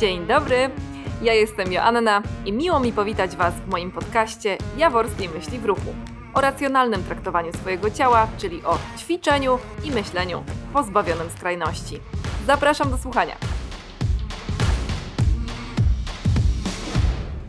Dzień dobry, ja jestem Joanna i miło mi powitać Was w moim podcaście Jaworskiej Myśli w Ruchu o racjonalnym traktowaniu swojego ciała, czyli o ćwiczeniu i myśleniu pozbawionym skrajności. Zapraszam do słuchania.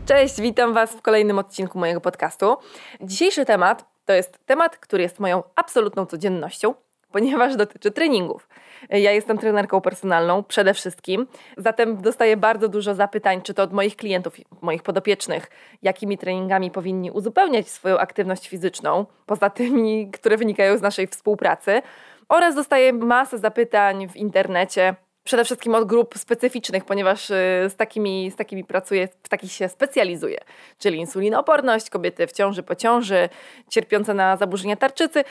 Cześć, witam Was w kolejnym odcinku mojego podcastu. Dzisiejszy temat to jest temat, który jest moją absolutną codziennością, ponieważ dotyczy treningów. Ja jestem trenerką personalną przede wszystkim, zatem dostaję bardzo dużo zapytań, czy to od moich klientów, moich podopiecznych, jakimi treningami powinni uzupełniać swoją aktywność fizyczną, poza tymi, które wynikają z naszej współpracy. Oraz dostaję masę zapytań w internecie, przede wszystkim od grup specyficznych, ponieważ y, z takimi, z takimi pracuję, w takich się specjalizuję, czyli insulinooporność, kobiety w ciąży, po ciąży, cierpiące na zaburzenia tarczycy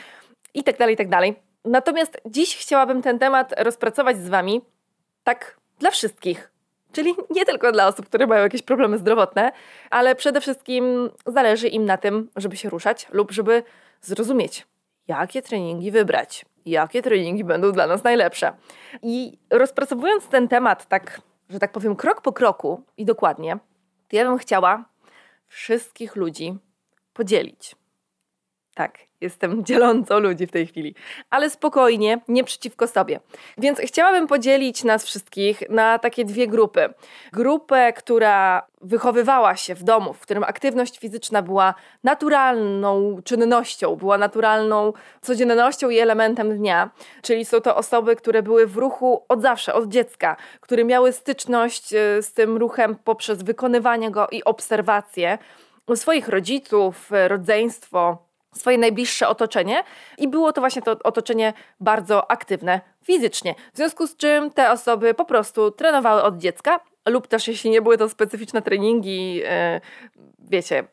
itd., tak itd. Natomiast dziś chciałabym ten temat rozpracować z Wami tak dla wszystkich. Czyli nie tylko dla osób, które mają jakieś problemy zdrowotne, ale przede wszystkim zależy im na tym, żeby się ruszać lub żeby zrozumieć, jakie treningi wybrać, jakie treningi będą dla nas najlepsze. I rozpracowując ten temat tak, że tak powiem, krok po kroku i dokładnie, to ja bym chciała wszystkich ludzi podzielić. Tak, Jestem dzielącą ludzi w tej chwili, ale spokojnie, nie przeciwko sobie. Więc chciałabym podzielić nas wszystkich na takie dwie grupy. Grupę, która wychowywała się w domu, w którym aktywność fizyczna była naturalną czynnością, była naturalną codziennością i elementem dnia, czyli są to osoby, które były w ruchu od zawsze, od dziecka, które miały styczność e, z tym ruchem poprzez wykonywanie go i obserwację swoich rodziców, rodzeństwo swoje najbliższe otoczenie i było to właśnie to otoczenie bardzo aktywne fizycznie. W związku z czym te osoby po prostu trenowały od dziecka lub też jeśli nie były to specyficzne treningi, yy, wiecie,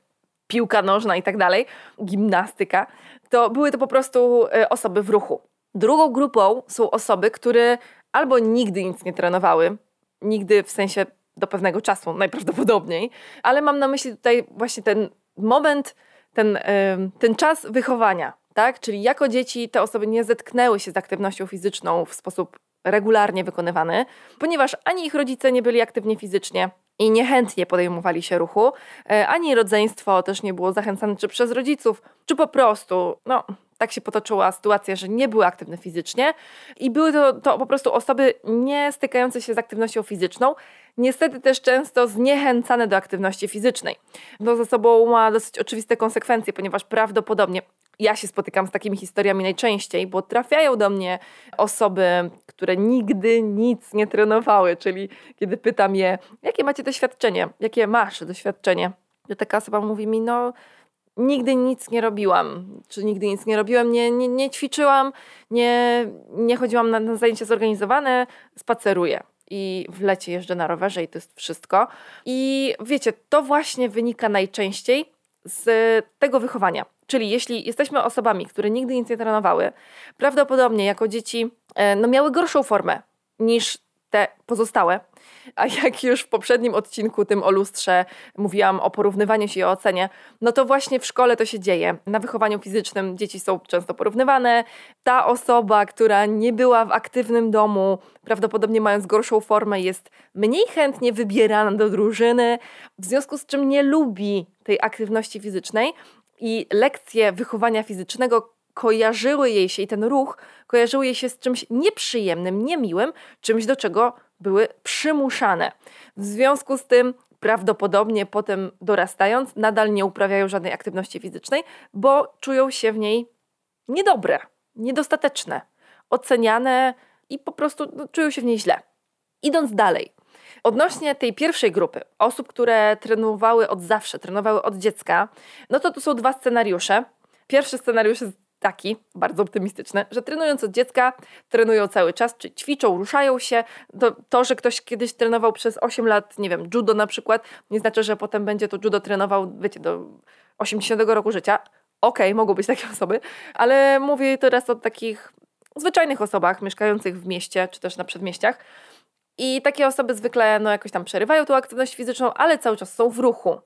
piłka nożna i tak dalej, gimnastyka, to były to po prostu yy, osoby w ruchu. Drugą grupą są osoby, które albo nigdy nic nie trenowały, nigdy w sensie do pewnego czasu najprawdopodobniej, ale mam na myśli tutaj właśnie ten moment ten, ten czas wychowania, tak? Czyli jako dzieci te osoby nie zetknęły się z aktywnością fizyczną w sposób regularnie wykonywany, ponieważ ani ich rodzice nie byli aktywni fizycznie i niechętnie podejmowali się ruchu, e, ani rodzeństwo też nie było zachęcane czy przez rodziców, czy po prostu, no, tak się potoczyła sytuacja, że nie były aktywne fizycznie i były to, to po prostu osoby nie stykające się z aktywnością fizyczną, niestety też często zniechęcane do aktywności fizycznej. To za sobą ma dosyć oczywiste konsekwencje, ponieważ prawdopodobnie ja się spotykam z takimi historiami najczęściej, bo trafiają do mnie osoby, które nigdy nic nie trenowały, czyli kiedy pytam je, jakie macie doświadczenie, jakie masz doświadczenie, to taka osoba mówi mi, no nigdy nic nie robiłam, czy nigdy nic nie robiłam, nie, nie, nie ćwiczyłam, nie, nie chodziłam na, na zajęcia zorganizowane, spaceruję i w lecie jeżdżę na rowerze i to jest wszystko. I wiecie, to właśnie wynika najczęściej z tego wychowania. Czyli jeśli jesteśmy osobami, które nigdy nic nie trenowały, prawdopodobnie jako dzieci e, no, miały gorszą formę niż te pozostałe, a jak już w poprzednim odcinku, tym o lustrze, mówiłam o porównywaniu się i o ocenie, no to właśnie w szkole to się dzieje. Na wychowaniu fizycznym dzieci są często porównywane. Ta osoba, która nie była w aktywnym domu, prawdopodobnie mając gorszą formę, jest mniej chętnie wybierana do drużyny, w związku z czym nie lubi tej aktywności fizycznej. I lekcje wychowania fizycznego kojarzyły jej się i ten ruch kojarzyły jej się z czymś nieprzyjemnym, niemiłym, czymś do czego były przymuszane. W związku z tym prawdopodobnie potem dorastając nadal nie uprawiają żadnej aktywności fizycznej, bo czują się w niej niedobre, niedostateczne, oceniane i po prostu no, czują się w niej źle. Idąc dalej, odnośnie tej pierwszej grupy osób, które trenowały od zawsze, trenowały od dziecka, no to tu są dwa scenariusze. Pierwszy scenariusz jest taki, bardzo optymistyczny, że trenując od dziecka, trenują cały czas, czy ćwiczą, ruszają się. To, to, że ktoś kiedyś trenował przez 8 lat, nie wiem, judo na przykład, nie znaczy, że potem będzie to judo trenował, wiecie, do 80 roku życia. Okej, okay, mogą być takie osoby, ale mówię teraz o takich zwyczajnych osobach mieszkających w mieście, czy też na przedmieściach. I takie osoby zwykle no, jakoś tam przerywają tą aktywność fizyczną, ale cały czas są w ruchu.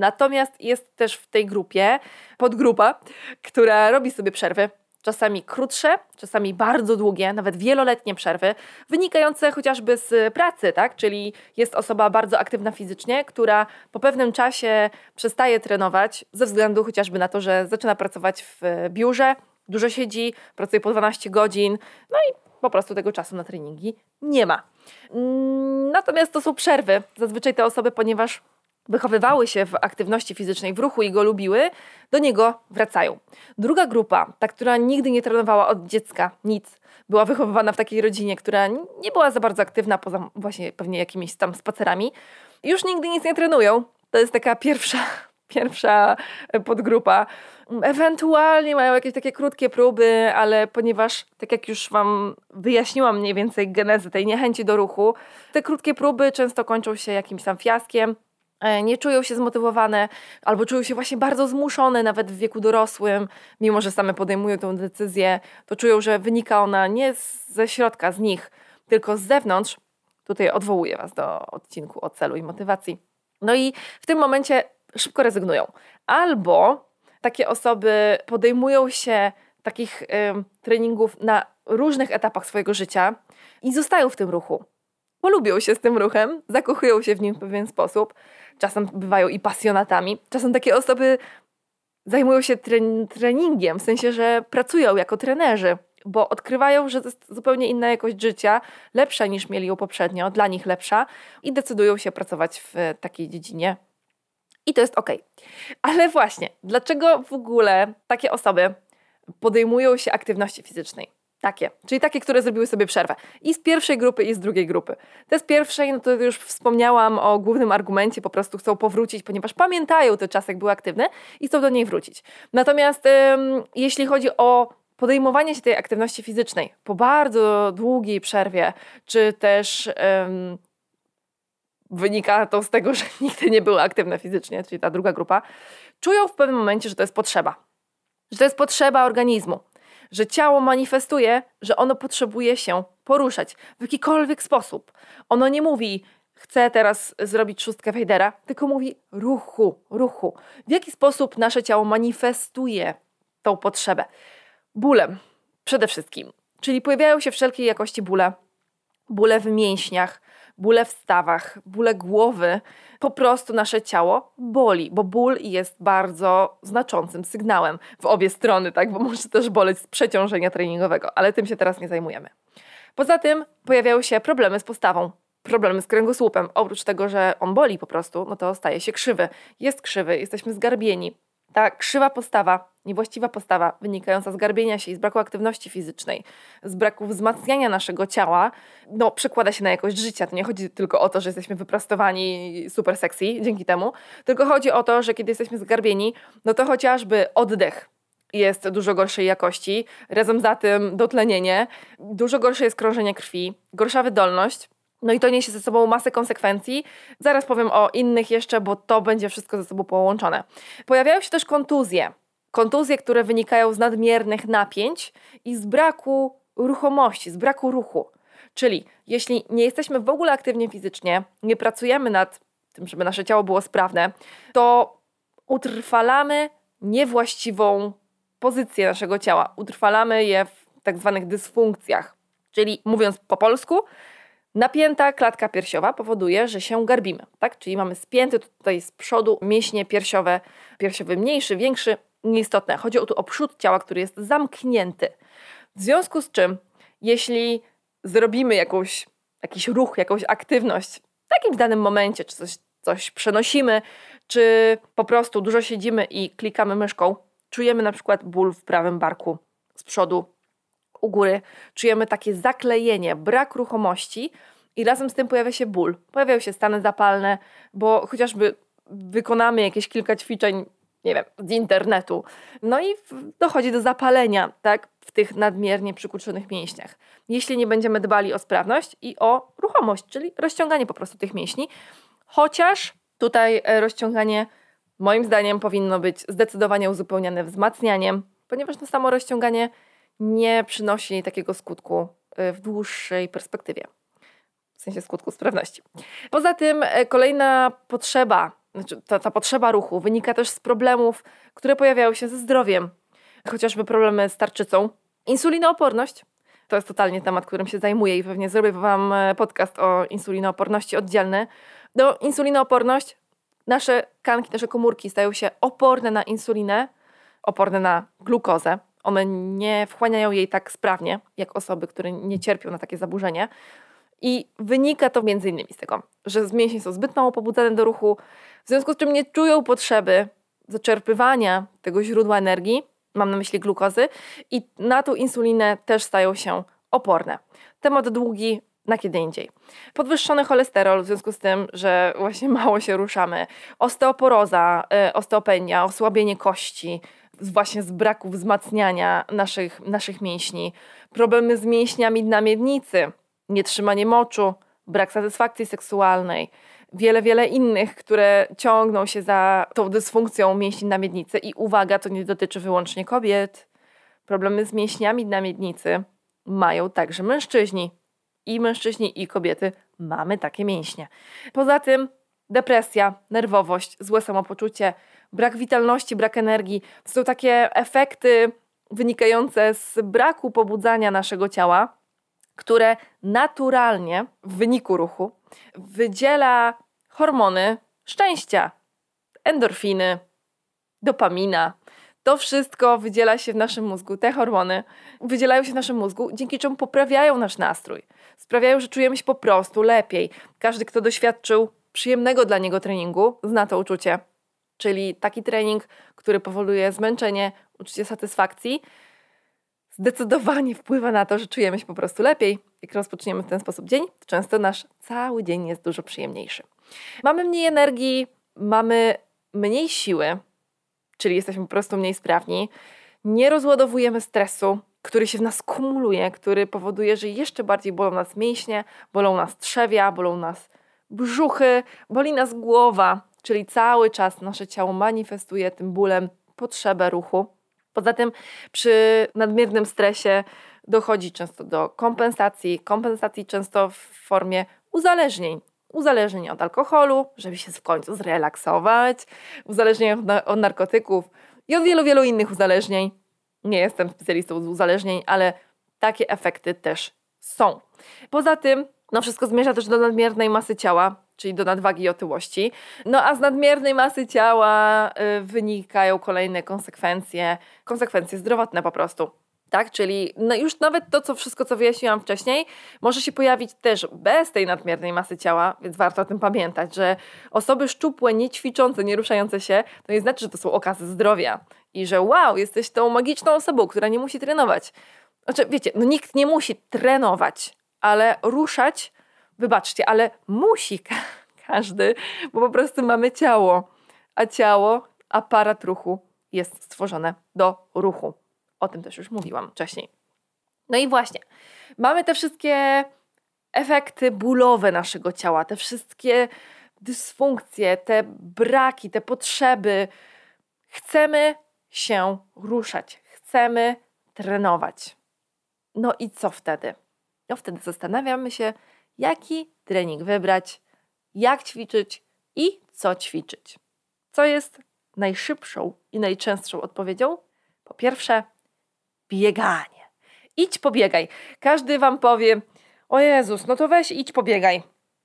Natomiast jest też w tej grupie podgrupa, która robi sobie przerwy, czasami krótsze, czasami bardzo długie, nawet wieloletnie przerwy, wynikające chociażby z pracy, tak? Czyli jest osoba bardzo aktywna fizycznie, która po pewnym czasie przestaje trenować ze względu chociażby na to, że zaczyna pracować w biurze, dużo siedzi, pracuje po 12 godzin, no i po prostu tego czasu na treningi nie ma. Mm, natomiast to są przerwy. Zazwyczaj te osoby, ponieważ wychowywały się w aktywności fizycznej, w ruchu i go lubiły, do niego wracają. Druga grupa, ta, która nigdy nie trenowała od dziecka nic, była wychowywana w takiej rodzinie, która nie była za bardzo aktywna, poza właśnie pewnie jakimiś tam spacerami, już nigdy nic nie trenują. To jest taka pierwsza, pierwsza podgrupa. Ewentualnie mają jakieś takie krótkie próby, ale ponieważ, tak jak już Wam wyjaśniłam mniej więcej genezę tej niechęci do ruchu, te krótkie próby często kończą się jakimś tam fiaskiem, E, nie czują się zmotywowane albo czują się właśnie bardzo zmuszone, nawet w wieku dorosłym, mimo że same podejmują tę decyzję, to czują, że wynika ona nie ze środka, z nich, tylko z zewnątrz. Tutaj odwołuję Was do odcinku o celu i motywacji. No i w tym momencie szybko rezygnują. Albo takie osoby podejmują się takich y, treningów na różnych etapach swojego życia i zostają w tym ruchu. Polubią się z tym ruchem, zakochują się w nim w pewien sposób, czasem bywają i pasjonatami. Czasem takie osoby zajmują się treningiem, w sensie, że pracują jako trenerzy, bo odkrywają, że to jest zupełnie inna jakość życia, lepsza niż mieli ją poprzednio, dla nich lepsza i decydują się pracować w takiej dziedzinie. I to jest ok. Ale właśnie, dlaczego w ogóle takie osoby podejmują się aktywności fizycznej? Takie, czyli takie, które zrobiły sobie przerwę. I z pierwszej grupy, i z drugiej grupy. Te z pierwszej, no to już wspomniałam o głównym argumencie, po prostu chcą powrócić, ponieważ pamiętają te czasy, jak były aktywne i chcą do niej wrócić. Natomiast ym, jeśli chodzi o podejmowanie się tej aktywności fizycznej po bardzo długiej przerwie, czy też ym, wynika to z tego, że nigdy nie były aktywne fizycznie, czyli ta druga grupa, czują w pewnym momencie, że to jest potrzeba. Że to jest potrzeba organizmu że ciało manifestuje, że ono potrzebuje się poruszać w jakikolwiek sposób. Ono nie mówi, chcę teraz zrobić szóstkę Wejdera, tylko mówi ruchu, ruchu. W jaki sposób nasze ciało manifestuje tą potrzebę? Bólem przede wszystkim. Czyli pojawiają się wszelkiej jakości bóle, bóle w mięśniach, bóle w stawach, bóle głowy, po prostu nasze ciało boli, bo ból jest bardzo znaczącym sygnałem w obie strony, tak? Bo może też boleć z przeciążenia treningowego, ale tym się teraz nie zajmujemy. Poza tym pojawiają się problemy z postawą, problemy z kręgosłupem. Oprócz tego, że on boli po prostu, no to staje się krzywy. Jest krzywy, jesteśmy zgarbieni, ta krzywa postawa, niewłaściwa postawa wynikająca z garbienia się i z braku aktywności fizycznej, z braku wzmacniania naszego ciała, no przekłada się na jakość życia. To nie chodzi tylko o to, że jesteśmy wyprostowani super sexy dzięki temu, tylko chodzi o to, że kiedy jesteśmy zgarbieni, no to chociażby oddech jest dużo gorszej jakości, razem za tym dotlenienie, dużo gorsze jest krążenie krwi, gorsza wydolność, no i to niesie ze sobą masę konsekwencji. Zaraz powiem o innych jeszcze, bo to będzie wszystko ze sobą połączone. Pojawiają się też kontuzje. Kontuzje, które wynikają z nadmiernych napięć i z braku ruchomości, z braku ruchu. Czyli jeśli nie jesteśmy w ogóle aktywnie fizycznie, nie pracujemy nad tym, żeby nasze ciało było sprawne, to utrwalamy niewłaściwą pozycję naszego ciała. Utrwalamy je w tak zwanych dysfunkcjach. Czyli mówiąc po polsku, Napięta klatka piersiowa powoduje, że się garbimy, tak? Czyli mamy spięty tutaj z przodu mięśnie piersiowe, piersiowy mniejszy, większy, nieistotne. Chodzi tu o przód ciała, który jest zamknięty. W związku z czym, jeśli zrobimy jakąś, jakiś ruch, jakąś aktywność w takim danym momencie, czy coś, coś przenosimy, czy po prostu dużo siedzimy i klikamy myszką, czujemy na przykład ból w prawym barku z przodu u góry czujemy takie zaklejenie, brak ruchomości i razem z tym pojawia się ból. Pojawiają się stany zapalne, bo chociażby wykonamy jakieś kilka ćwiczeń, nie wiem, z internetu, no i dochodzi do zapalenia, tak, w tych nadmiernie przykurczonych mięśniach. Jeśli nie będziemy dbali o sprawność i o ruchomość, czyli rozciąganie po prostu tych mięśni, chociaż tutaj e, rozciąganie moim zdaniem powinno być zdecydowanie uzupełniane wzmacnianiem, ponieważ to samo rozciąganie nie przynosi takiego skutku y, w dłuższej perspektywie. W sensie skutku sprawności. Poza tym e, kolejna potrzeba, znaczy ta, ta potrzeba ruchu wynika też z problemów, które pojawiają się ze zdrowiem. chociażby problemy z tarczycą. Insulinooporność to jest totalnie temat, którym się zajmuję i pewnie zrobię Wam e, podcast o insulinooporności oddzielny. Do insulinooporność nasze kanki, nasze komórki stają się oporne na insulinę, oporne na glukozę. One nie wchłaniają jej tak sprawnie, jak osoby, które nie cierpią na takie zaburzenie. I wynika to między innymi z tego, że mięśnie są zbyt mało pobudzane do ruchu, w związku z czym nie czują potrzeby zaczerpywania tego źródła energii, mam na myśli glukozy, i na tą insulinę też stają się oporne. Temat długi, na kiedy indziej. Podwyższony cholesterol w związku z tym, że właśnie mało się ruszamy, osteoporoza, y, osteopenia, osłabienie kości, właśnie z braku wzmacniania naszych, naszych mięśni, problemy z mięśniami na miednicy, nietrzymanie moczu, brak satysfakcji seksualnej, wiele, wiele innych, które ciągną się za tą dysfunkcją mięśni na miednicy. I uwaga, to nie dotyczy wyłącznie kobiet. Problemy z mięśniami na miednicy mają także mężczyźni. I mężczyźni, i kobiety mamy takie mięśnie. Poza tym depresja, nerwowość, złe samopoczucie, brak witalności, brak energii to są takie efekty wynikające z braku pobudzania naszego ciała, które naturalnie w wyniku ruchu wydziela hormony szczęścia, endorfiny, dopamina. To wszystko wydziela się w naszym mózgu, te hormony wydzielają się w naszym mózgu, dzięki czemu poprawiają nasz nastrój. Sprawiają, że czujemy się po prostu lepiej. Każdy, kto doświadczył przyjemnego dla niego treningu, zna to uczucie. Czyli taki trening, który powoduje zmęczenie, uczucie satysfakcji, zdecydowanie wpływa na to, że czujemy się po prostu lepiej. Jak rozpoczniemy w ten sposób dzień, często nasz cały dzień jest dużo przyjemniejszy. Mamy mniej energii, mamy mniej siły, czyli jesteśmy po prostu mniej sprawni. Nie rozładowujemy stresu, który się w nas kumuluje, który powoduje, że jeszcze bardziej bolą nas mięśnie, bolą nas trzewia, bolą nas brzuchy, boli nas głowa, czyli cały czas nasze ciało manifestuje tym bólem potrzebę ruchu. Poza tym przy nadmiernym stresie dochodzi często do kompensacji, kompensacji często w formie uzależnień. Uzależnień od alkoholu, żeby się w końcu zrelaksować, uzależnień od, narkotyków i od wielu, wielu innych uzależnień. Nie jestem specjalistą z uzależnień, ale takie efekty też są. Poza tym, no wszystko zmierza też do nadmiernej masy ciała, czyli do nadwagi i otyłości. No a z nadmiernej masy ciała y, wynikają kolejne konsekwencje, konsekwencje zdrowotne po prostu. Tak, czyli no już nawet to, co wszystko, co wyjaśniłam wcześniej, może się pojawić też bez tej nadmiernej masy ciała, więc warto o tym pamiętać, że osoby szczupłe, niećwiczące, nie ruszające się, to nie znaczy, że to są okazy zdrowia i że wow, jesteś tą magiczną osobą, która nie musi trenować. Znaczy, wiecie, no nikt nie musi trenować, ale ruszać wybaczcie, ale musi każdy, bo po prostu mamy ciało, a ciało, aparat ruchu jest stworzone do ruchu. O tym też już mówiłam wcześniej. No i właśnie, mamy te wszystkie efekty bólowe naszego ciała, te wszystkie dysfunkcje, te braki, te potrzeby. Chcemy się ruszać, chcemy trenować. No i co wtedy? No wtedy zastanawiamy się, jaki trening wybrać, jak ćwiczyć i co ćwiczyć. Co jest najszybszą i najczęstszą odpowiedzią? Po pierwsze, bieganie. Idź pobiegaj. Każdy wam powie: O Jezus, no to weź idź pobiegaj.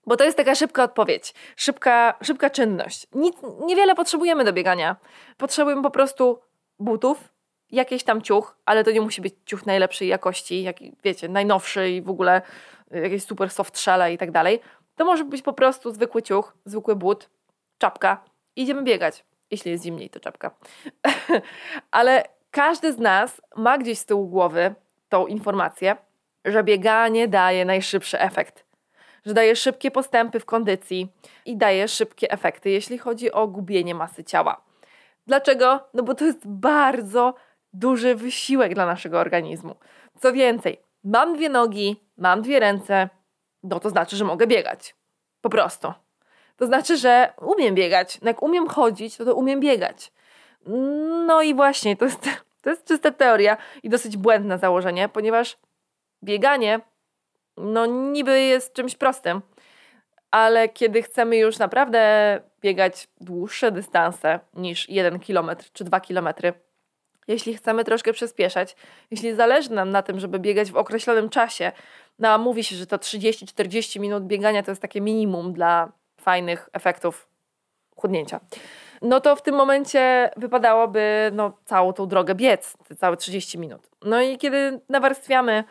Bo to jest taka szybka odpowiedź, szybka, szybka czynność. Nic, niewiele potrzebujemy do biegania. Potrzebujemy po prostu butów, jakiś tam ciuch, ale to nie musi być ciuch najlepszej jakości, jak wiecie, najnowszy i w ogóle jakieś super soft shell i tak dalej, to może być po prostu zwykły ciuch, zwykły but, czapka idziemy biegać. Jeśli jest zimniej, to czapka. Ale każdy z nas ma gdzieś z tyłu głowy tą informację, że bieganie daje najszybszy efekt. Że daje szybkie postępy w kondycji i daje szybkie efekty, jeśli chodzi o gubienie masy ciała. Dlaczego? No bo to jest bardzo duży wysiłek dla naszego organizmu. Co więcej, mam dwie nogi, mam dwie ręce, no to znaczy, że mogę biegać. Po prostu. To znaczy, że umiem biegać. No jak umiem chodzić, to, to umiem biegać. No i właśnie, to jest, to jest czysta teoria i dosyć błędne założenie, ponieważ bieganie, no niby jest czymś prostym, ale kiedy chcemy już naprawdę biegać dłuższe dystanse niż 1 km czy 2 km, jeśli chcemy troszkę przyspieszać, jeśli zależy nam na tym, żeby biegać w określonym czasie, no a mówi się, że to 30-40 minut biegania to jest takie minimum dla fajnych efektów chudnięcia. No to w tym momencie wypadałoby no, całą tą drogę biec, te całe 30 minut. No i kiedy nawarstwiamy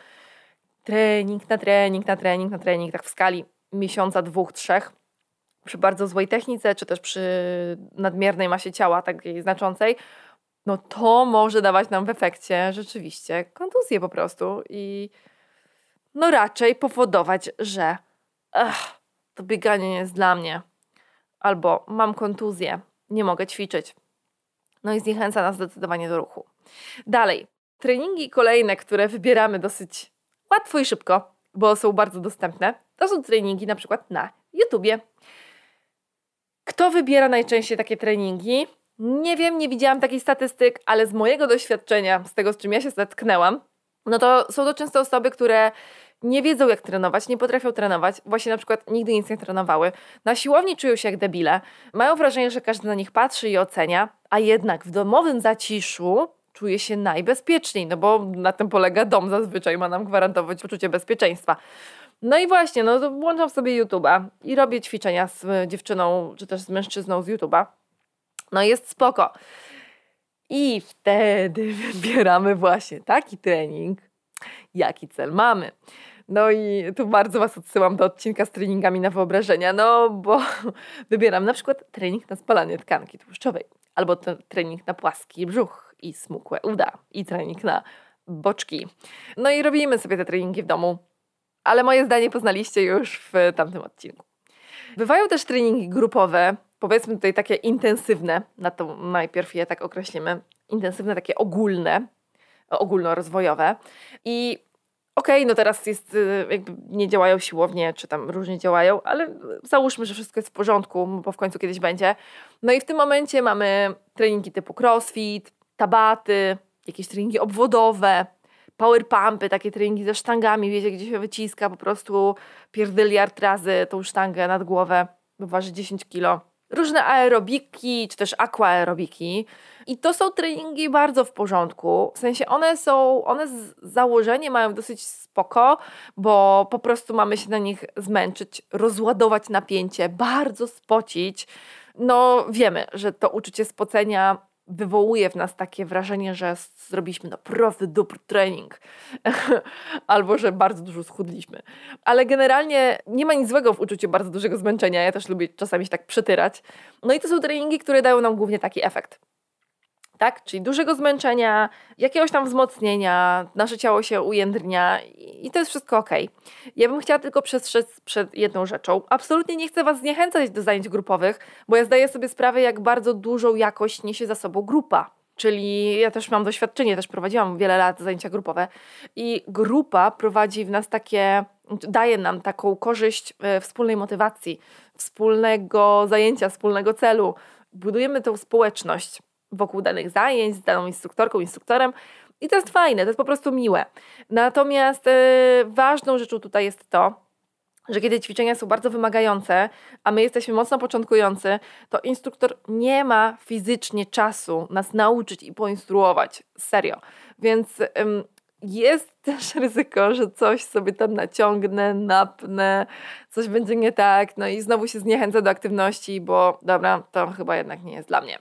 trening na trening, na trening, na trening, tak w skali miesiąca, dwóch, trzech, przy bardzo złej technice, czy też przy nadmiernej masie ciała, takiej znaczącej, no to może dawać nam w efekcie rzeczywiście kontuzję po prostu i no raczej powodować, że to bieganie nie jest dla mnie, albo mam kontuzję, nie mogę ćwiczyć. No i zniechęca nas zdecydowanie do ruchu. Dalej, treningi kolejne, które wybieramy dosyć łatwo i szybko, bo są bardzo dostępne, to są treningi na przykład na YouTubie. Kto wybiera najczęściej takie treningi? Nie wiem, nie widziałam takich statystyk, ale z mojego doświadczenia, z tego z czym ja się zetknęłam, no to są to często osoby, które nie wiedzą jak trenować, nie potrafią trenować, właśnie na przykład nigdy nic nie trenowały. Na siłowni czują się jak debile, mają wrażenie, że każdy na nich patrzy i ocenia, a jednak w domowym zaciszu czuje się najbezpieczniej, no bo na tym polega dom zazwyczaj, ma nam gwarantować poczucie bezpieczeństwa. No i właśnie, no to włączam sobie YouTube'a i robię ćwiczenia z dziewczyną, czy też z mężczyzną z YouTube'a. No jest spoko. I wtedy wybieramy właśnie taki trening, jaki cel mamy. No i tu bardzo Was odsyłam do odcinka z treningami na wyobrażenia, no bo wybieram na przykład trening na spalanie tkanki tłuszczowej, albo trening na płaski brzuch i smukłe uda, i trening na boczki. No i robimy sobie te treningi w domu, ale moje zdanie poznaliście już w tamtym odcinku. Bywają też treningi grupowe, powiedzmy tutaj takie intensywne, na to najpierw je tak określimy, intensywne, takie ogólne, ogólnorozwojowe. I okej, okay, no teraz jest, y, jakby nie działają siłownie, czy tam różnie działają, ale załóżmy, że wszystko jest w porządku, bo w końcu kiedyś będzie. No i w tym momencie mamy treningi typu crossfit, tabaty, jakieś treningi obwodowe, power pumpy, takie treningi ze sztangami, wiecie, gdzie się wyciska po prostu pierdyliard razy tą sztangę nad głowę, bo waży 10 kilo. Różne aerobiki, czy też aquaerobiki. I to są treningi bardzo w porządku. W sensie one są, one z założenia mają dosyć spoko, bo po prostu mamy się na nich zmęczyć, rozładować napięcie, bardzo spocić. No wiemy, że to uczucie spocenia wywołuje w nas takie wrażenie, że zrobiliśmy naprawdę dobry trening albo że bardzo dużo schudliśmy. Ale generalnie nie ma nic złego w uczuciu bardzo dużego zmęczenia. Ja też lubię czasami się tak przytyrać. No i to są treningi, które dają nam głównie taki efekt tak? Czyli dużego zmęczenia, jakiegoś tam wzmocnienia, nasze ciało się ujędrnia i to jest wszystko ok. Ja bym chciała tylko przestrzec przed jedną rzeczą. Absolutnie nie chcę Was zniechęcać do zajęć grupowych, bo ja zdaję sobie sprawę, jak bardzo dużą jakość niesie za sobą grupa. Czyli ja też mam doświadczenie, też prowadziłam wiele lat zajęcia grupowe i grupa prowadzi w nas takie, daje nam taką korzyść e, wspólnej motywacji, wspólnego zajęcia, wspólnego celu. Budujemy tę społeczność wokół danych zajęć, z daną instruktorką, instruktorem. I to jest fajne, to jest po prostu miłe. Natomiast yy, ważną rzeczą tutaj jest to, że kiedy ćwiczenia są bardzo wymagające, a my jesteśmy mocno początkujący, to instruktor nie ma fizycznie czasu nas nauczyć i poinstruować. Serio. Więc jest też ryzyko, że coś sobie tam naciągnę, napnę, coś będzie nie tak, no i znowu się zniechęcę do aktywności, bo dobra, to chyba jednak nie jest dla mnie.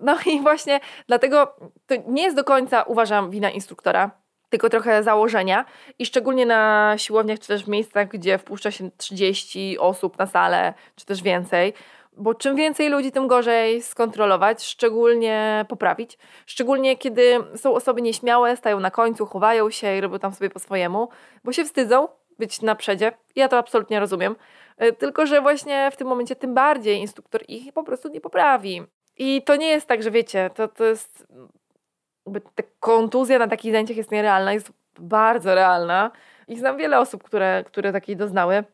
No i właśnie dlatego to nie jest do końca, uważam, wina instruktora, tylko trochę założenia i szczególnie na siłowniach, czy też w miejscach, gdzie wpuszcza się 30 osób na salę, czy też więcej, bo czym więcej ludzi, tym gorzej skontrolować, szczególnie poprawić. Szczególnie kiedy są osoby nieśmiałe, stają na końcu, chowają się i robią tam sobie po swojemu, bo się wstydzą być na przedzie. Ja to absolutnie rozumiem. E, tylko, że właśnie w tym momencie tym bardziej instruktor ich po prostu nie poprawi. I to nie jest tak, że wiecie, to, to jest. Ta kontuzja na takich zajęciach jest nierealna, jest bardzo realna. I znam wiele osób, które, które takiej doznały.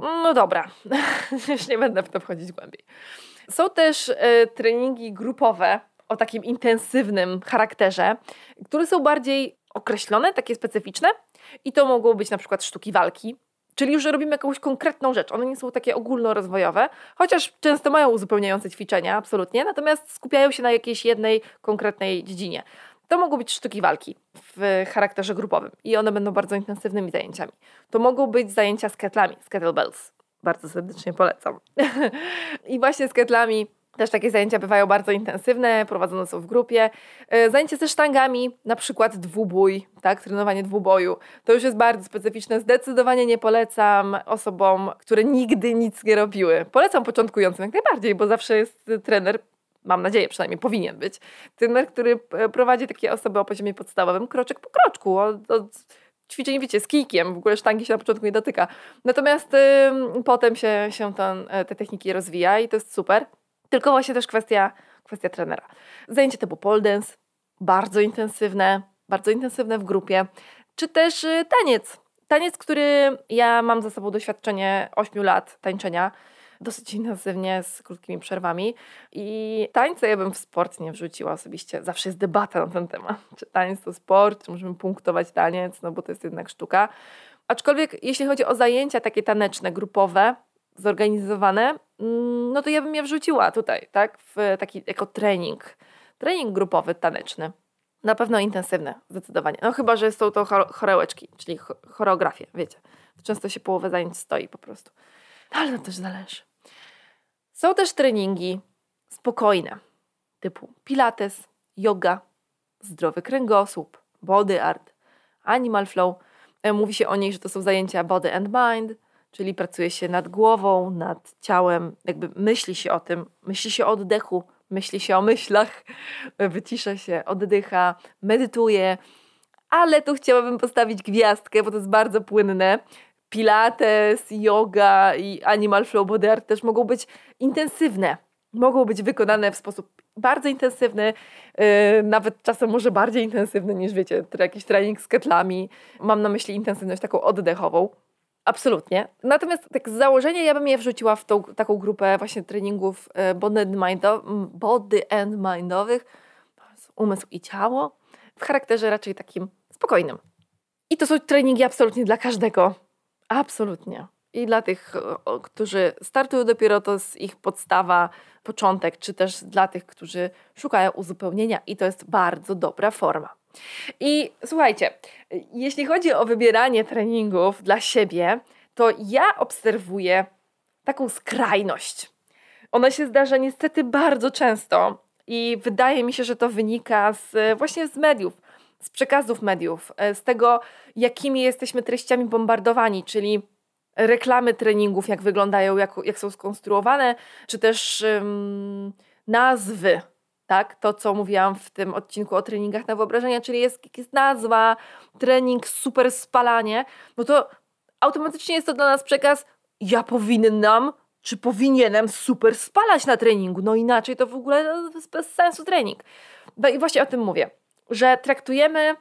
No dobra, już nie będę w to wchodzić głębiej. Są też y, treningi grupowe o takim intensywnym charakterze, które są bardziej określone, takie specyficzne i to mogą być na przykład sztuki walki, czyli już robimy jakąś konkretną rzecz. One nie są takie ogólnorozwojowe, chociaż często mają uzupełniające ćwiczenia, absolutnie, natomiast skupiają się na jakiejś jednej konkretnej dziedzinie. To mogą być sztuki walki w charakterze grupowym i one będą bardzo intensywnymi zajęciami. To mogą być zajęcia z ketlami, z kettlebells. Bardzo serdecznie polecam. I właśnie z ketlami też takie zajęcia bywają bardzo intensywne, prowadzone są w grupie. E, zajęcia ze sztangami, na przykład dwubój, tak, trenowanie dwuboju, to już jest bardzo specyficzne. Zdecydowanie nie polecam osobom, które nigdy nic nie robiły. Polecam początkującym jak najbardziej, bo zawsze jest trener, mam nadzieję przynajmniej powinien być, trener, który e, prowadzi takie osoby o poziomie podstawowym kroczek po kroczku, od, od ćwiczeń, wiecie, z kijkiem, w ogóle sztangi się na początku nie dotyka. Natomiast y, potem się, się ten, te techniki rozwija i to jest super. Tylko właśnie też kwestia, kwestia trenera. Zajęcie typu pole dance, bardzo intensywne, bardzo intensywne w grupie, czy też y, taniec. Taniec, który ja mam za sobą doświadczenie 8 lat tańczenia, dosyć intensywnie, z krótkimi przerwami. I tańce ja bym w sport nie wrzuciła osobiście. Zawsze jest debata na ten temat. Czy taniec to sport, czy możemy punktować taniec, no bo to jest jednak sztuka. Aczkolwiek jeśli chodzi o zajęcia takie taneczne, grupowe, zorganizowane, mm, no to ja bym je wrzuciła tutaj, tak? W taki jako trening. Trening grupowy, taneczny. Na pewno intensywny, zdecydowanie. No chyba, że są to chorełeczki, czyli choreografie, wiecie. Często się połowę zajęć stoi po prostu. No, ale to też zależy. Są też treningi spokojne, typu pilates, yoga, zdrowy kręgosłup, body art, animal flow. E, mówi się o niej, że to są zajęcia body and mind, czyli pracuje się nad głową, nad ciałem, jakby myśli się o tym, myśli się o oddechu, myśli się o myślach, wycisza się, oddycha, medytuje. Ale tu chciałabym postawić gwiazdkę, bo to jest bardzo płynne. Pilates, yoga i animal flow body art też mogą być intensywne. Mogą być wykonane w sposób bardzo intensywny, yy, nawet czasem może bardziej intensywny niż wiecie, jakiś trening z ketlami. Mam na myśli intensywność taką oddechową. Absolutnie. Natomiast tak z założenia ja bym je wrzuciła w tą taką grupę właśnie treningów e, body and, mindo, body and mindowych, umysł i ciało, w charakterze raczej takim spokojnym. I to są treningi absolutnie dla każdego. Absolutnie. I dla tych, którzy startują dopiero, to jest ich podstawa, początek, czy też dla tych, którzy szukają uzupełnienia, i to jest bardzo dobra forma. I słuchajcie, jeśli chodzi o wybieranie treningów dla siebie, to ja obserwuję taką skrajność. Ona się zdarza niestety bardzo często i wydaje mi się, że to wynika z, właśnie z mediów, z przekazów mediów, z tego, jakimi jesteśmy treściami bombardowani, czyli reklamy treningów, jak wyglądają, jak, jak są skonstruowane, czy też nazwy tak? To, co mówiłam w tym odcinku o treningach na wyobrażenia, czyli jest, jest nazwa, trening, super spalanie, no to automatycznie jest to dla nas przekaz, ja powinnam, czy powinienem super spalać na treningu, no inaczej to w ogóle no, bez sensu trening. No i właśnie o tym mówię, że traktujemy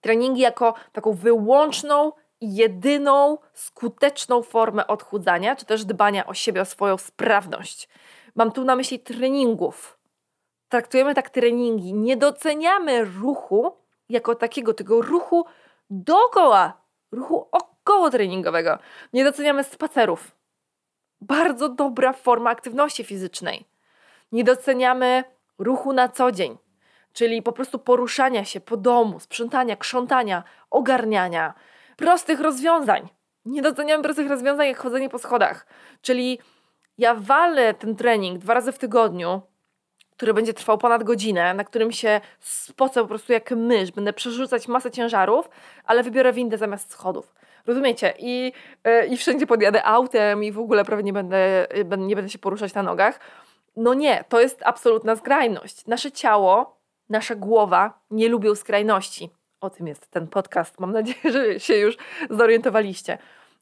treningi jako taką wyłączną, jedyną, skuteczną formę odchudzania, czy też dbania o siebie, o swoją sprawność. Mam tu na myśli treningów, traktujemy tak treningi, nie doceniamy ruchu jako takiego, tego ruchu dookoła, ruchu około treningowego. Nie doceniamy spacerów. Bardzo dobra forma aktywności fizycznej. Nie doceniamy ruchu na co dzień, czyli po prostu poruszania się po domu, sprzątania, krzątania, ogarniania, prostych rozwiązań. Nie doceniamy prostych rozwiązań jak chodzenie po schodach, czyli ja walę ten trening dwa razy w tygodniu, który będzie trwał ponad godzinę, na którym się spocę po prostu jak mysz, będę przerzucać masę ciężarów, ale wybiorę windę zamiast schodów. Rozumiecie? I, yy, i wszędzie podjadę autem i w ogóle prawie nie będę, yy, nie będę się poruszać na nogach. No nie, to jest absolutna skrajność. Nasze ciało, nasza głowa nie lubią skrajności. O tym jest ten podcast. Mam nadzieję, że się już zorientowaliście.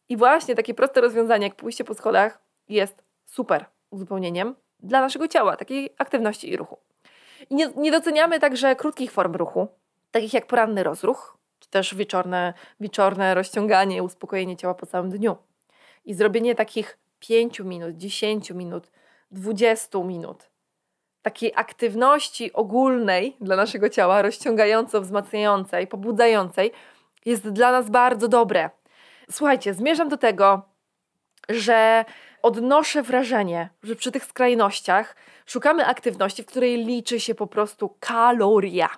I właśnie takie proste rozwiązanie, jak pójście po schodach, jest super uzupełnieniem dla naszego ciała, takiej aktywności i ruchu. I nie, nie doceniamy także krótkich form ruchu, takich jak poranny rozruch, czy też wieczorne, wieczorne rozciąganie, uspokojenie ciała po całym dniu. I zrobienie takich 5 minut, 10 minut, 20 minut takiej aktywności ogólnej dla naszego ciała, rozciągająco, wzmacniającej, pobudzającej, jest dla nas bardzo dobre. Słuchajcie, zmierzam do tego, że odnoszę wrażenie, że przy tych skrajnościach szukamy aktywności, w której liczy się po prostu kaloria.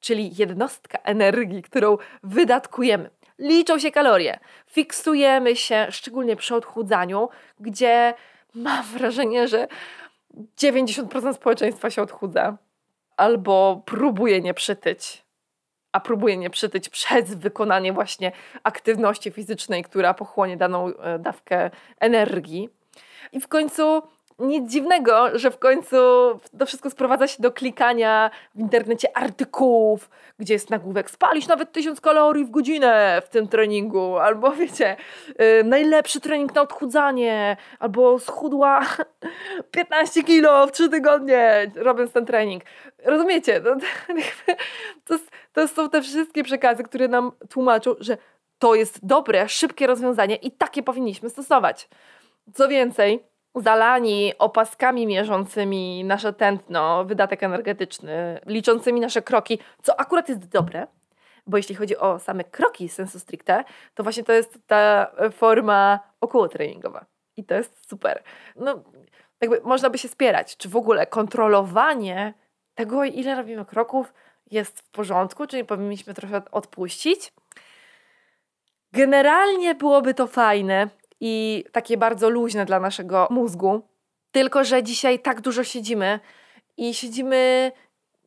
czyli jednostka energii, którą wydatkujemy. Liczą się kalorie. Fiksujemy się, szczególnie przy odchudzaniu, gdzie mam wrażenie, że 90% społeczeństwa się odchudza albo próbuje nie przytyć, a próbuje nie przytyć przez wykonanie właśnie aktywności fizycznej, która pochłonie daną e, dawkę energii. I w końcu nic dziwnego, że w końcu to wszystko sprowadza się do klikania w internecie artykułów, gdzie jest nagłówek spalić nawet 1000 kalorii w godzinę w tym treningu, albo wiecie, yy, najlepszy trening na odchudzanie, albo schudła 15 kilo w 3 tygodnie robiąc ten trening. Rozumiecie? To, to, to są te wszystkie przekazy, które nam tłumaczą, że to jest dobre, szybkie rozwiązanie i takie powinniśmy stosować. Co więcej, zalani opaskami mierzącymi nasze tętno, wydatek energetyczny, liczącymi nasze kroki, co akurat jest dobre, bo jeśli chodzi o same kroki sensu stricte, to właśnie to jest ta forma okołotreningowa. I to jest super. No, jakby można by się spierać, czy w ogóle kontrolowanie tego, ile robimy kroków, jest w porządku, czy nie powinniśmy trochę odpuścić. Generalnie byłoby to fajne, i takie bardzo luźne dla naszego mózgu. Tylko, że dzisiaj tak dużo siedzimy i siedzimy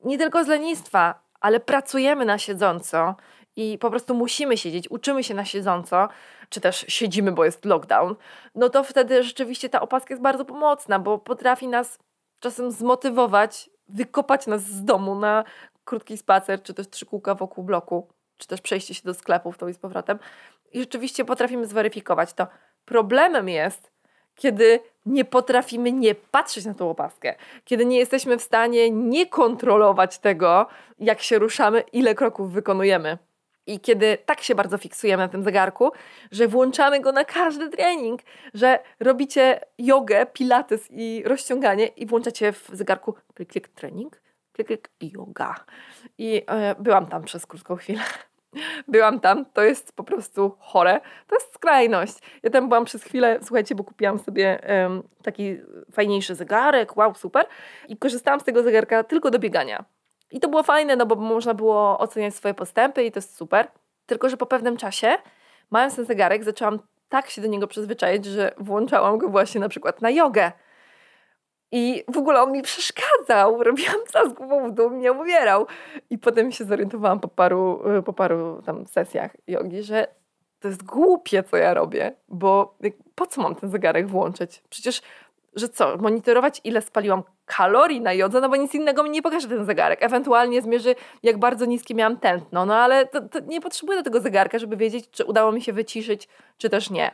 nie tylko z lenistwa, ale pracujemy na siedząco i po prostu musimy siedzieć, uczymy się na siedząco, czy też siedzimy, bo jest lockdown, no to wtedy rzeczywiście ta opaska jest bardzo pomocna, bo potrafi nas czasem zmotywować, wykopać nas z domu na krótki spacer, czy też trzy kółka wokół bloku, czy też przejście się do sklepów to i z powrotem. I rzeczywiście potrafimy zweryfikować to. Problemem jest, kiedy nie potrafimy nie patrzeć na tą opaskę, kiedy nie jesteśmy w stanie nie kontrolować tego, jak się ruszamy, ile kroków wykonujemy. I kiedy tak się bardzo fiksujemy na tym zegarku, że włączamy go na każdy trening, że robicie jogę, pilates i rozciąganie i włączacie w zegarku klik, klik, trening, klik, klik, yoga. I e, byłam tam przez krótką chwilę. Byłam tam, to jest po prostu chore. To jest skrajność. Ja tam byłam przez chwilę, słuchajcie, bo kupiłam sobie um, taki fajniejszy zegarek, wow, super. I korzystałam z tego zegarka tylko do biegania. I to było fajne, no bo można było oceniać swoje postępy i to jest super. Tylko, że po pewnym czasie, mając ten zegarek, zaczęłam tak się do niego przyzwyczaić, że włączałam go właśnie na przykład na jogę. I w ogóle on mi przeszkadzał. Robiłam co głową w dół, mnie umierał. I potem się zorientowałam po paru, po paru tam sesjach jogi, że to jest głupie, co ja robię, bo po co mam ten zegarek włączyć? Przecież, że co, monitorować ile spaliłam kalorii na jodze, no bo nic innego mi nie pokaże ten zegarek. Ewentualnie zmierzy, jak bardzo niskie miałam tętno, no ale to, to nie potrzebuję do tego zegarka, żeby wiedzieć, czy udało mi się wyciszyć, czy też nie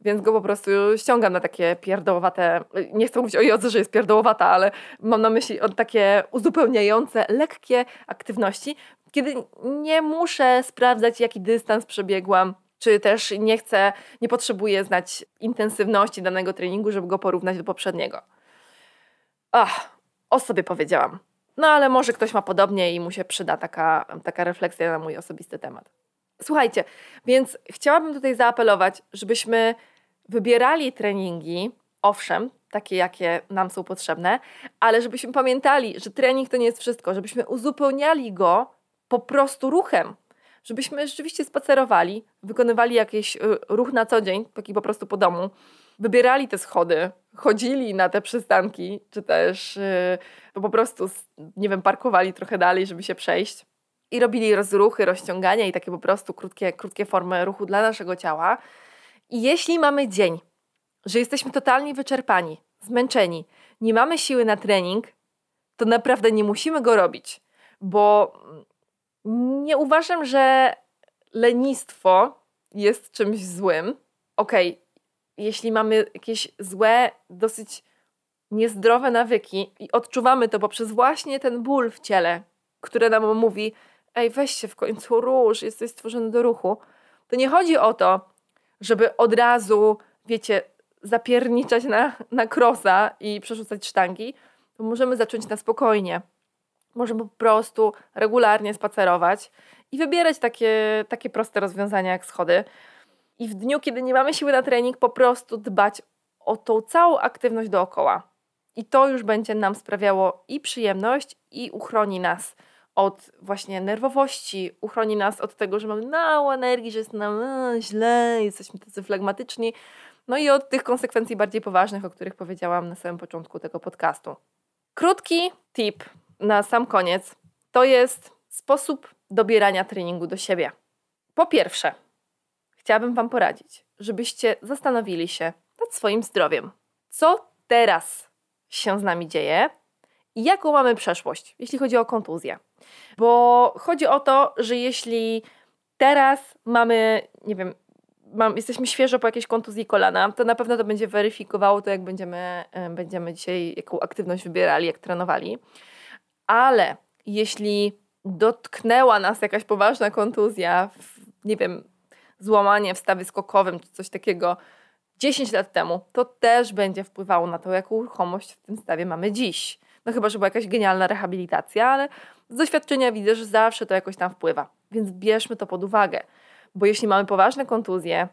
więc go po prostu ściągam na takie pierdołowate, nie chcę mówić o jodze, że jest pierdołowata, ale mam na myśli takie uzupełniające, lekkie aktywności, kiedy nie muszę sprawdzać, jaki dystans przebiegłam, czy też nie chcę, nie potrzebuję znać intensywności danego treningu, żeby go porównać do poprzedniego. Ach, o sobie powiedziałam. No ale może ktoś ma podobnie i mu się przyda taka, taka refleksja na mój osobisty temat. Słuchajcie, więc chciałabym tutaj zaapelować, żebyśmy wybierali treningi, owszem, takie jakie nam są potrzebne, ale żebyśmy pamiętali, że trening to nie jest wszystko, żebyśmy uzupełniali go po prostu ruchem. Żebyśmy rzeczywiście spacerowali, wykonywali jakiś y, ruch na co dzień, taki po prostu po domu, wybierali te schody, chodzili na te przystanki, czy też yy, po prostu, nie wiem, parkowali trochę dalej, żeby się przejść i robili rozruchy, rozciągania i takie po prostu krótkie, krótkie formy ruchu dla naszego ciała. I jeśli mamy dzień, że jesteśmy totalnie wyczerpani, zmęczeni, nie mamy siły na trening, to naprawdę nie musimy go robić, bo nie uważam, że lenistwo jest czymś złym. Okej, okay, jeśli mamy jakieś złe, dosyć niezdrowe nawyki i odczuwamy to poprzez właśnie ten ból w ciele, które nam mówi, ej, weź się w końcu rusz, jesteś stworzony do ruchu, to nie chodzi o to, żeby od razu, wiecie, zapierniczać na, na krosa i przerzucać sztangi, to możemy zacząć na spokojnie. Możemy po prostu regularnie spacerować i wybierać takie, takie proste rozwiązania jak schody. I w dniu, kiedy nie mamy siły na trening, po prostu dbać o tą całą aktywność dookoła. I to już będzie nam sprawiało i przyjemność, i uchroni nas od właśnie nerwowości, uchroni nas od tego, że mamy mało energii, że jest nam e, źle, jesteśmy tacy flegmatyczni. No i od tych konsekwencji bardziej poważnych, o których powiedziałam na samym początku tego podcastu. Krótki tip na sam koniec to jest sposób dobierania treningu do siebie. Po pierwsze, chciałabym Wam poradzić, żebyście zastanowili się nad swoim zdrowiem. Co teraz się z nami dzieje i jaką mamy przeszłość, jeśli chodzi o kontuzję. Bo chodzi o to, że jeśli teraz mamy, nie wiem, mam, jesteśmy świeżo po jakiejś kontuzji kolana, to na pewno to będzie weryfikowało to, jak będziemy, będziemy dzisiaj, jaką aktywność wybierali, jak trenowali. Ale jeśli dotknęła nas jakaś poważna kontuzja, nie wiem, złamanie w stawie skokowym czy coś takiego 10 lat temu, to też będzie wpływało na to, jaką ruchomość w tym stawie mamy dziś. No chyba, że była jakaś genialna rehabilitacja, ale z doświadczenia widzę, że zawsze to jakoś tam wpływa. Więc bierzmy to pod uwagę. Bo jeśli mamy poważne kontuzje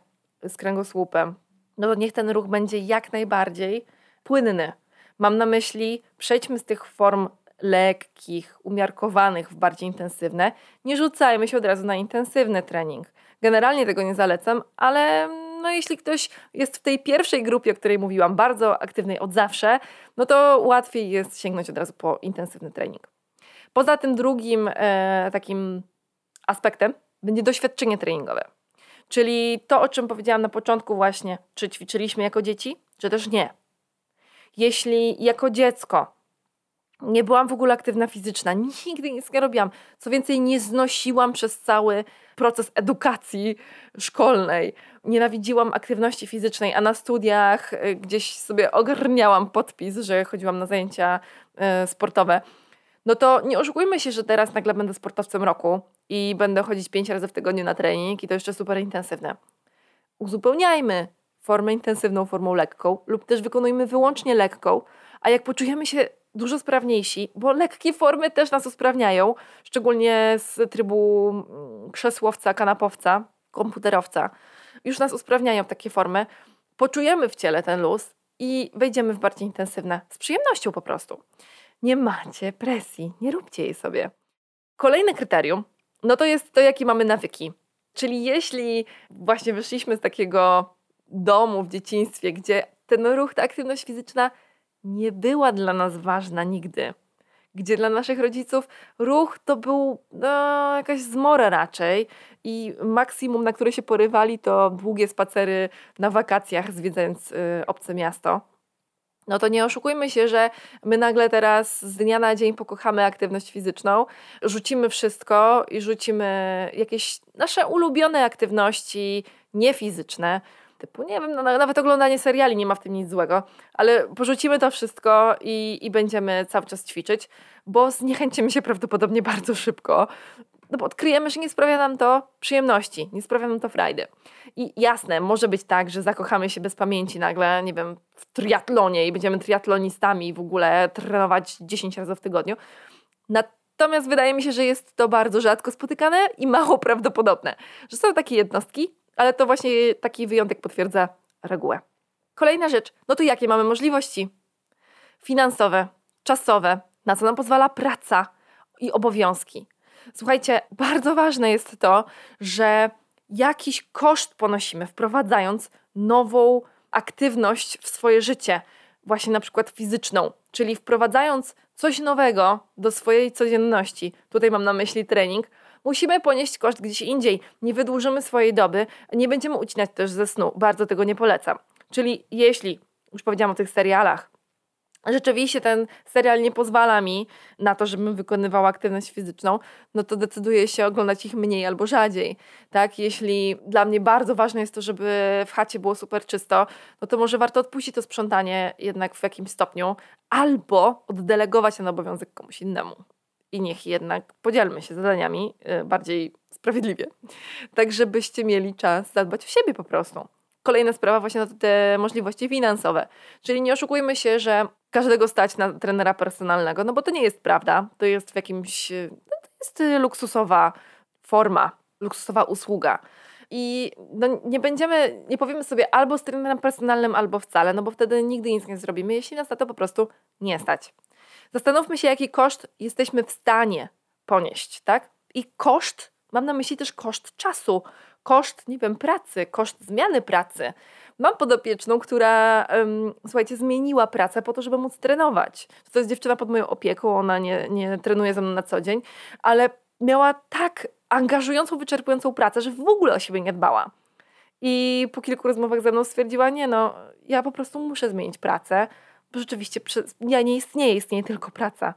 z kręgosłupem, no to niech ten ruch będzie jak najbardziej płynny. Mam na myśli, przejdźmy z tych form lekkich, umiarkowanych w bardziej intensywne. Nie rzucajmy się od razu na intensywny trening. Generalnie tego nie zalecam, ale no jeśli ktoś jest w tej pierwszej grupie, o której mówiłam, bardzo aktywnej od zawsze, no to łatwiej jest sięgnąć od razu po intensywny trening. Poza tym drugim e, takim aspektem będzie doświadczenie treningowe. Czyli to, o czym powiedziałam na początku właśnie, czy ćwiczyliśmy jako dzieci, czy też nie. Jeśli jako dziecko nie byłam w ogóle aktywna fizyczna, nigdy nic nie robiłam. Co więcej, nie znosiłam przez cały proces edukacji szkolnej. Nienawidziłam aktywności fizycznej, a na studiach y, gdzieś sobie ogarniałam podpis, że chodziłam na zajęcia y, sportowe. No to nie oszukujmy się, że teraz nagle będę sportowcem roku i będę chodzić pięć razy w tygodniu na trening i to jeszcze super intensywne. Uzupełniajmy formę intensywną formą lekką lub też wykonujmy wyłącznie lekką, a jak poczujemy się dużo sprawniejsi, bo lekkie formy też nas usprawniają, szczególnie z trybu mm, krzesłowca, kanapowca, komputerowca. Już nas usprawniają takie formy. Poczujemy w ciele ten luz i wejdziemy w bardziej intensywne, z przyjemnością po prostu. Nie macie presji, nie róbcie jej sobie. Kolejne kryterium, no to jest to, jakie mamy nawyki. Czyli jeśli właśnie wyszliśmy z takiego domu w dzieciństwie, gdzie ten ruch, ta aktywność fizyczna nie była dla nas ważna nigdy. Gdzie dla naszych rodziców ruch to był no, jakaś zmora raczej i maksimum, na które się porywali, to długie spacery na wakacjach, zwiedzając y, obce miasto. No to nie oszukujmy się, że my nagle teraz z dnia na dzień pokochamy aktywność fizyczną, rzucimy wszystko i rzucimy jakieś nasze ulubione aktywności niefizyczne, typu, nie wiem, no, nawet oglądanie seriali nie ma w tym nic złego, ale porzucimy to wszystko i, i będziemy cały czas ćwiczyć, bo zniechęcimy się prawdopodobnie bardzo szybko, no bo odkryjemy, że nie sprawia nam to przyjemności, nie sprawia nam to frajdy. I jasne, może być tak, że zakochamy się bez pamięci nagle, nie wiem, w triatlonie i będziemy triatlonistami i w ogóle trenować 10 razy w tygodniu. Natomiast wydaje mi się, że jest to bardzo rzadko spotykane i mało prawdopodobne, że są takie jednostki, ale to właśnie taki wyjątek potwierdza regułę. Kolejna rzecz, no to jakie mamy możliwości? Finansowe, czasowe, na co nam pozwala praca i obowiązki. Słuchajcie, bardzo ważne jest to, że jakiś koszt ponosimy, wprowadzając nową aktywność w swoje życie, właśnie na przykład fizyczną, czyli wprowadzając coś nowego do swojej codzienności. Tutaj mam na myśli trening, musimy ponieść koszt gdzieś indziej. Nie wydłużymy swojej doby, nie będziemy ucinać też ze snu. Bardzo tego nie polecam. Czyli jeśli, już powiedziałam o tych serialach, rzeczywiście ten serial nie pozwala mi na to, żebym wykonywała aktywność fizyczną, no to decyduję się oglądać ich mniej albo rzadziej. Tak? Jeśli dla mnie bardzo ważne jest to, żeby w chacie było super czysto, no to może warto odpuścić to sprzątanie jednak w jakimś stopniu albo oddelegować ten obowiązek komuś innemu i niech jednak podzielmy się zadaniami y, bardziej sprawiedliwie, tak żebyście mieli czas zadbać o siebie po prostu. Kolejna sprawa właśnie na te możliwości finansowe, czyli nie oszukujmy się, że każdego stać na trenera personalnego, no bo to nie jest prawda, to jest w jakimś, no to jest luksusowa forma, luksusowa usługa. I no nie będziemy, nie powiemy sobie albo z trenerem personalnym, albo wcale, no bo wtedy nigdy nic nie zrobimy, jeśli nas na to po prostu nie stać. Zastanówmy się, jaki koszt jesteśmy w stanie ponieść, tak? I koszt, mam na myśli też koszt czasu, koszt, nie wiem, pracy, koszt zmiany pracy. Mam podopieczną, która, um, słuchajcie, zmieniła pracę po to, żeby móc trenować. To jest dziewczyna pod moją opieką, ona nie, nie trenuje ze mną na co dzień, ale miała tak angażującą, wyczerpującą pracę, że w ogóle o siebie nie dbała. I po kilku rozmowach ze mną stwierdziła, nie no, ja po prostu muszę zmienić pracę, bo rzeczywiście ja nie istnieje, istnieje tylko praca.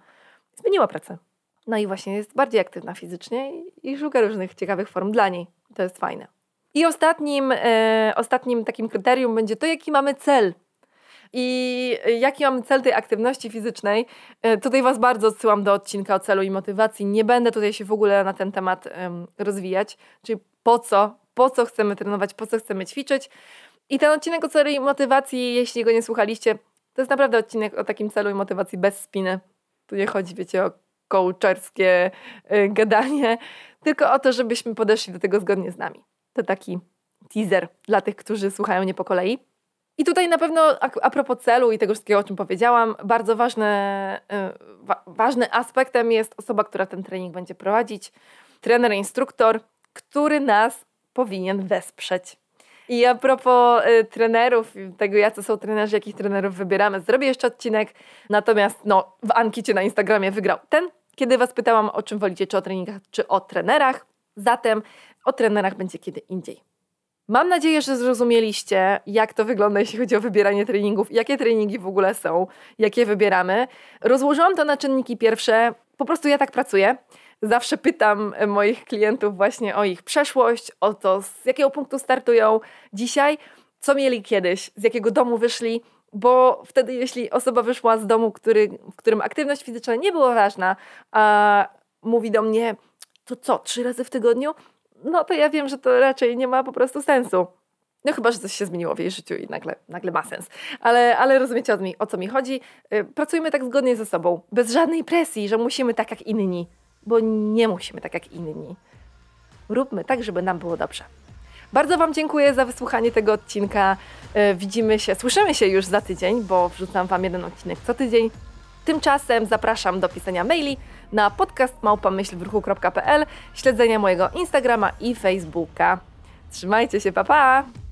Zmieniła pracę. No i właśnie jest bardziej aktywna fizycznie i szuka różnych ciekawych form dla niej. To jest fajne. I ostatnim, e, ostatnim takim kryterium będzie to, jaki mamy cel. I jaki mamy cel tej aktywności fizycznej? E, tutaj Was bardzo odsyłam do odcinka o celu i motywacji. Nie będę tutaj się w ogóle na ten temat rozwijać, czyli po co, po co chcemy trenować, po co chcemy ćwiczyć. I ten odcinek o celu i motywacji, jeśli go nie słuchaliście, to jest naprawdę odcinek o takim celu i motywacji bez spiny. Tu nie chodzi, wiecie, o coacherskie y, gadanie, tylko o to, żebyśmy podeszli do tego zgodnie z nami. To taki teaser dla tych, którzy słuchają nie po kolei. I tutaj na pewno a, a propos celu i tego wszystkiego, o czym powiedziałam, bardzo ważne, y, wa, ważny aspektem jest osoba, która ten trening będzie prowadzić, trener, instruktor, który nas powinien wesprzeć. I a propos y, trenerów, tego jacy są trenerzy, jakich trenerów wybieramy, zrobię jeszcze odcinek. Natomiast no, w ankiecie na Instagramie wygrał ten, kiedy Was pytałam, o czym wolicie, czy o treningach, czy o trenerach. Zatem o trenerach będzie kiedy indziej. Mam nadzieję, że zrozumieliście, jak to wygląda, jeśli chodzi o wybieranie treningów, jakie treningi w ogóle są, jakie wybieramy. Rozłożyłam to na czynniki pierwsze. Po prostu ja tak pracuję. Zawsze pytam moich klientów właśnie o ich przeszłość, o to, z jakiego punktu startują dzisiaj, co mieli kiedyś, z jakiego domu wyszli, bo wtedy, jeśli osoba wyszła z domu, który, w którym aktywność fizyczna nie była ważna, a mówi do mnie, to co, trzy razy w tygodniu? No to ja wiem, że to raczej nie ma po prostu sensu. No chyba, że coś się zmieniło w jej życiu i nagle, nagle ma sens. Ale, ale rozumiecie o, mi, o co mi chodzi. Y, pracujmy tak zgodnie ze sobą, bez żadnej presji, że musimy tak jak inni, bo nie musimy tak jak inni. Róbmy tak, żeby nam było dobrze. Bardzo Wam dziękuję za wysłuchanie tego odcinka. Y, widzimy się, słyszymy się już za tydzień, bo wrzucam Wam jeden odcinek co tydzień. Tymczasem zapraszam do pisania maili na podcastmałpamyślwruchu.pl, śledzenia mojego Instagrama i Facebooka. Trzymajcie się, pa pa!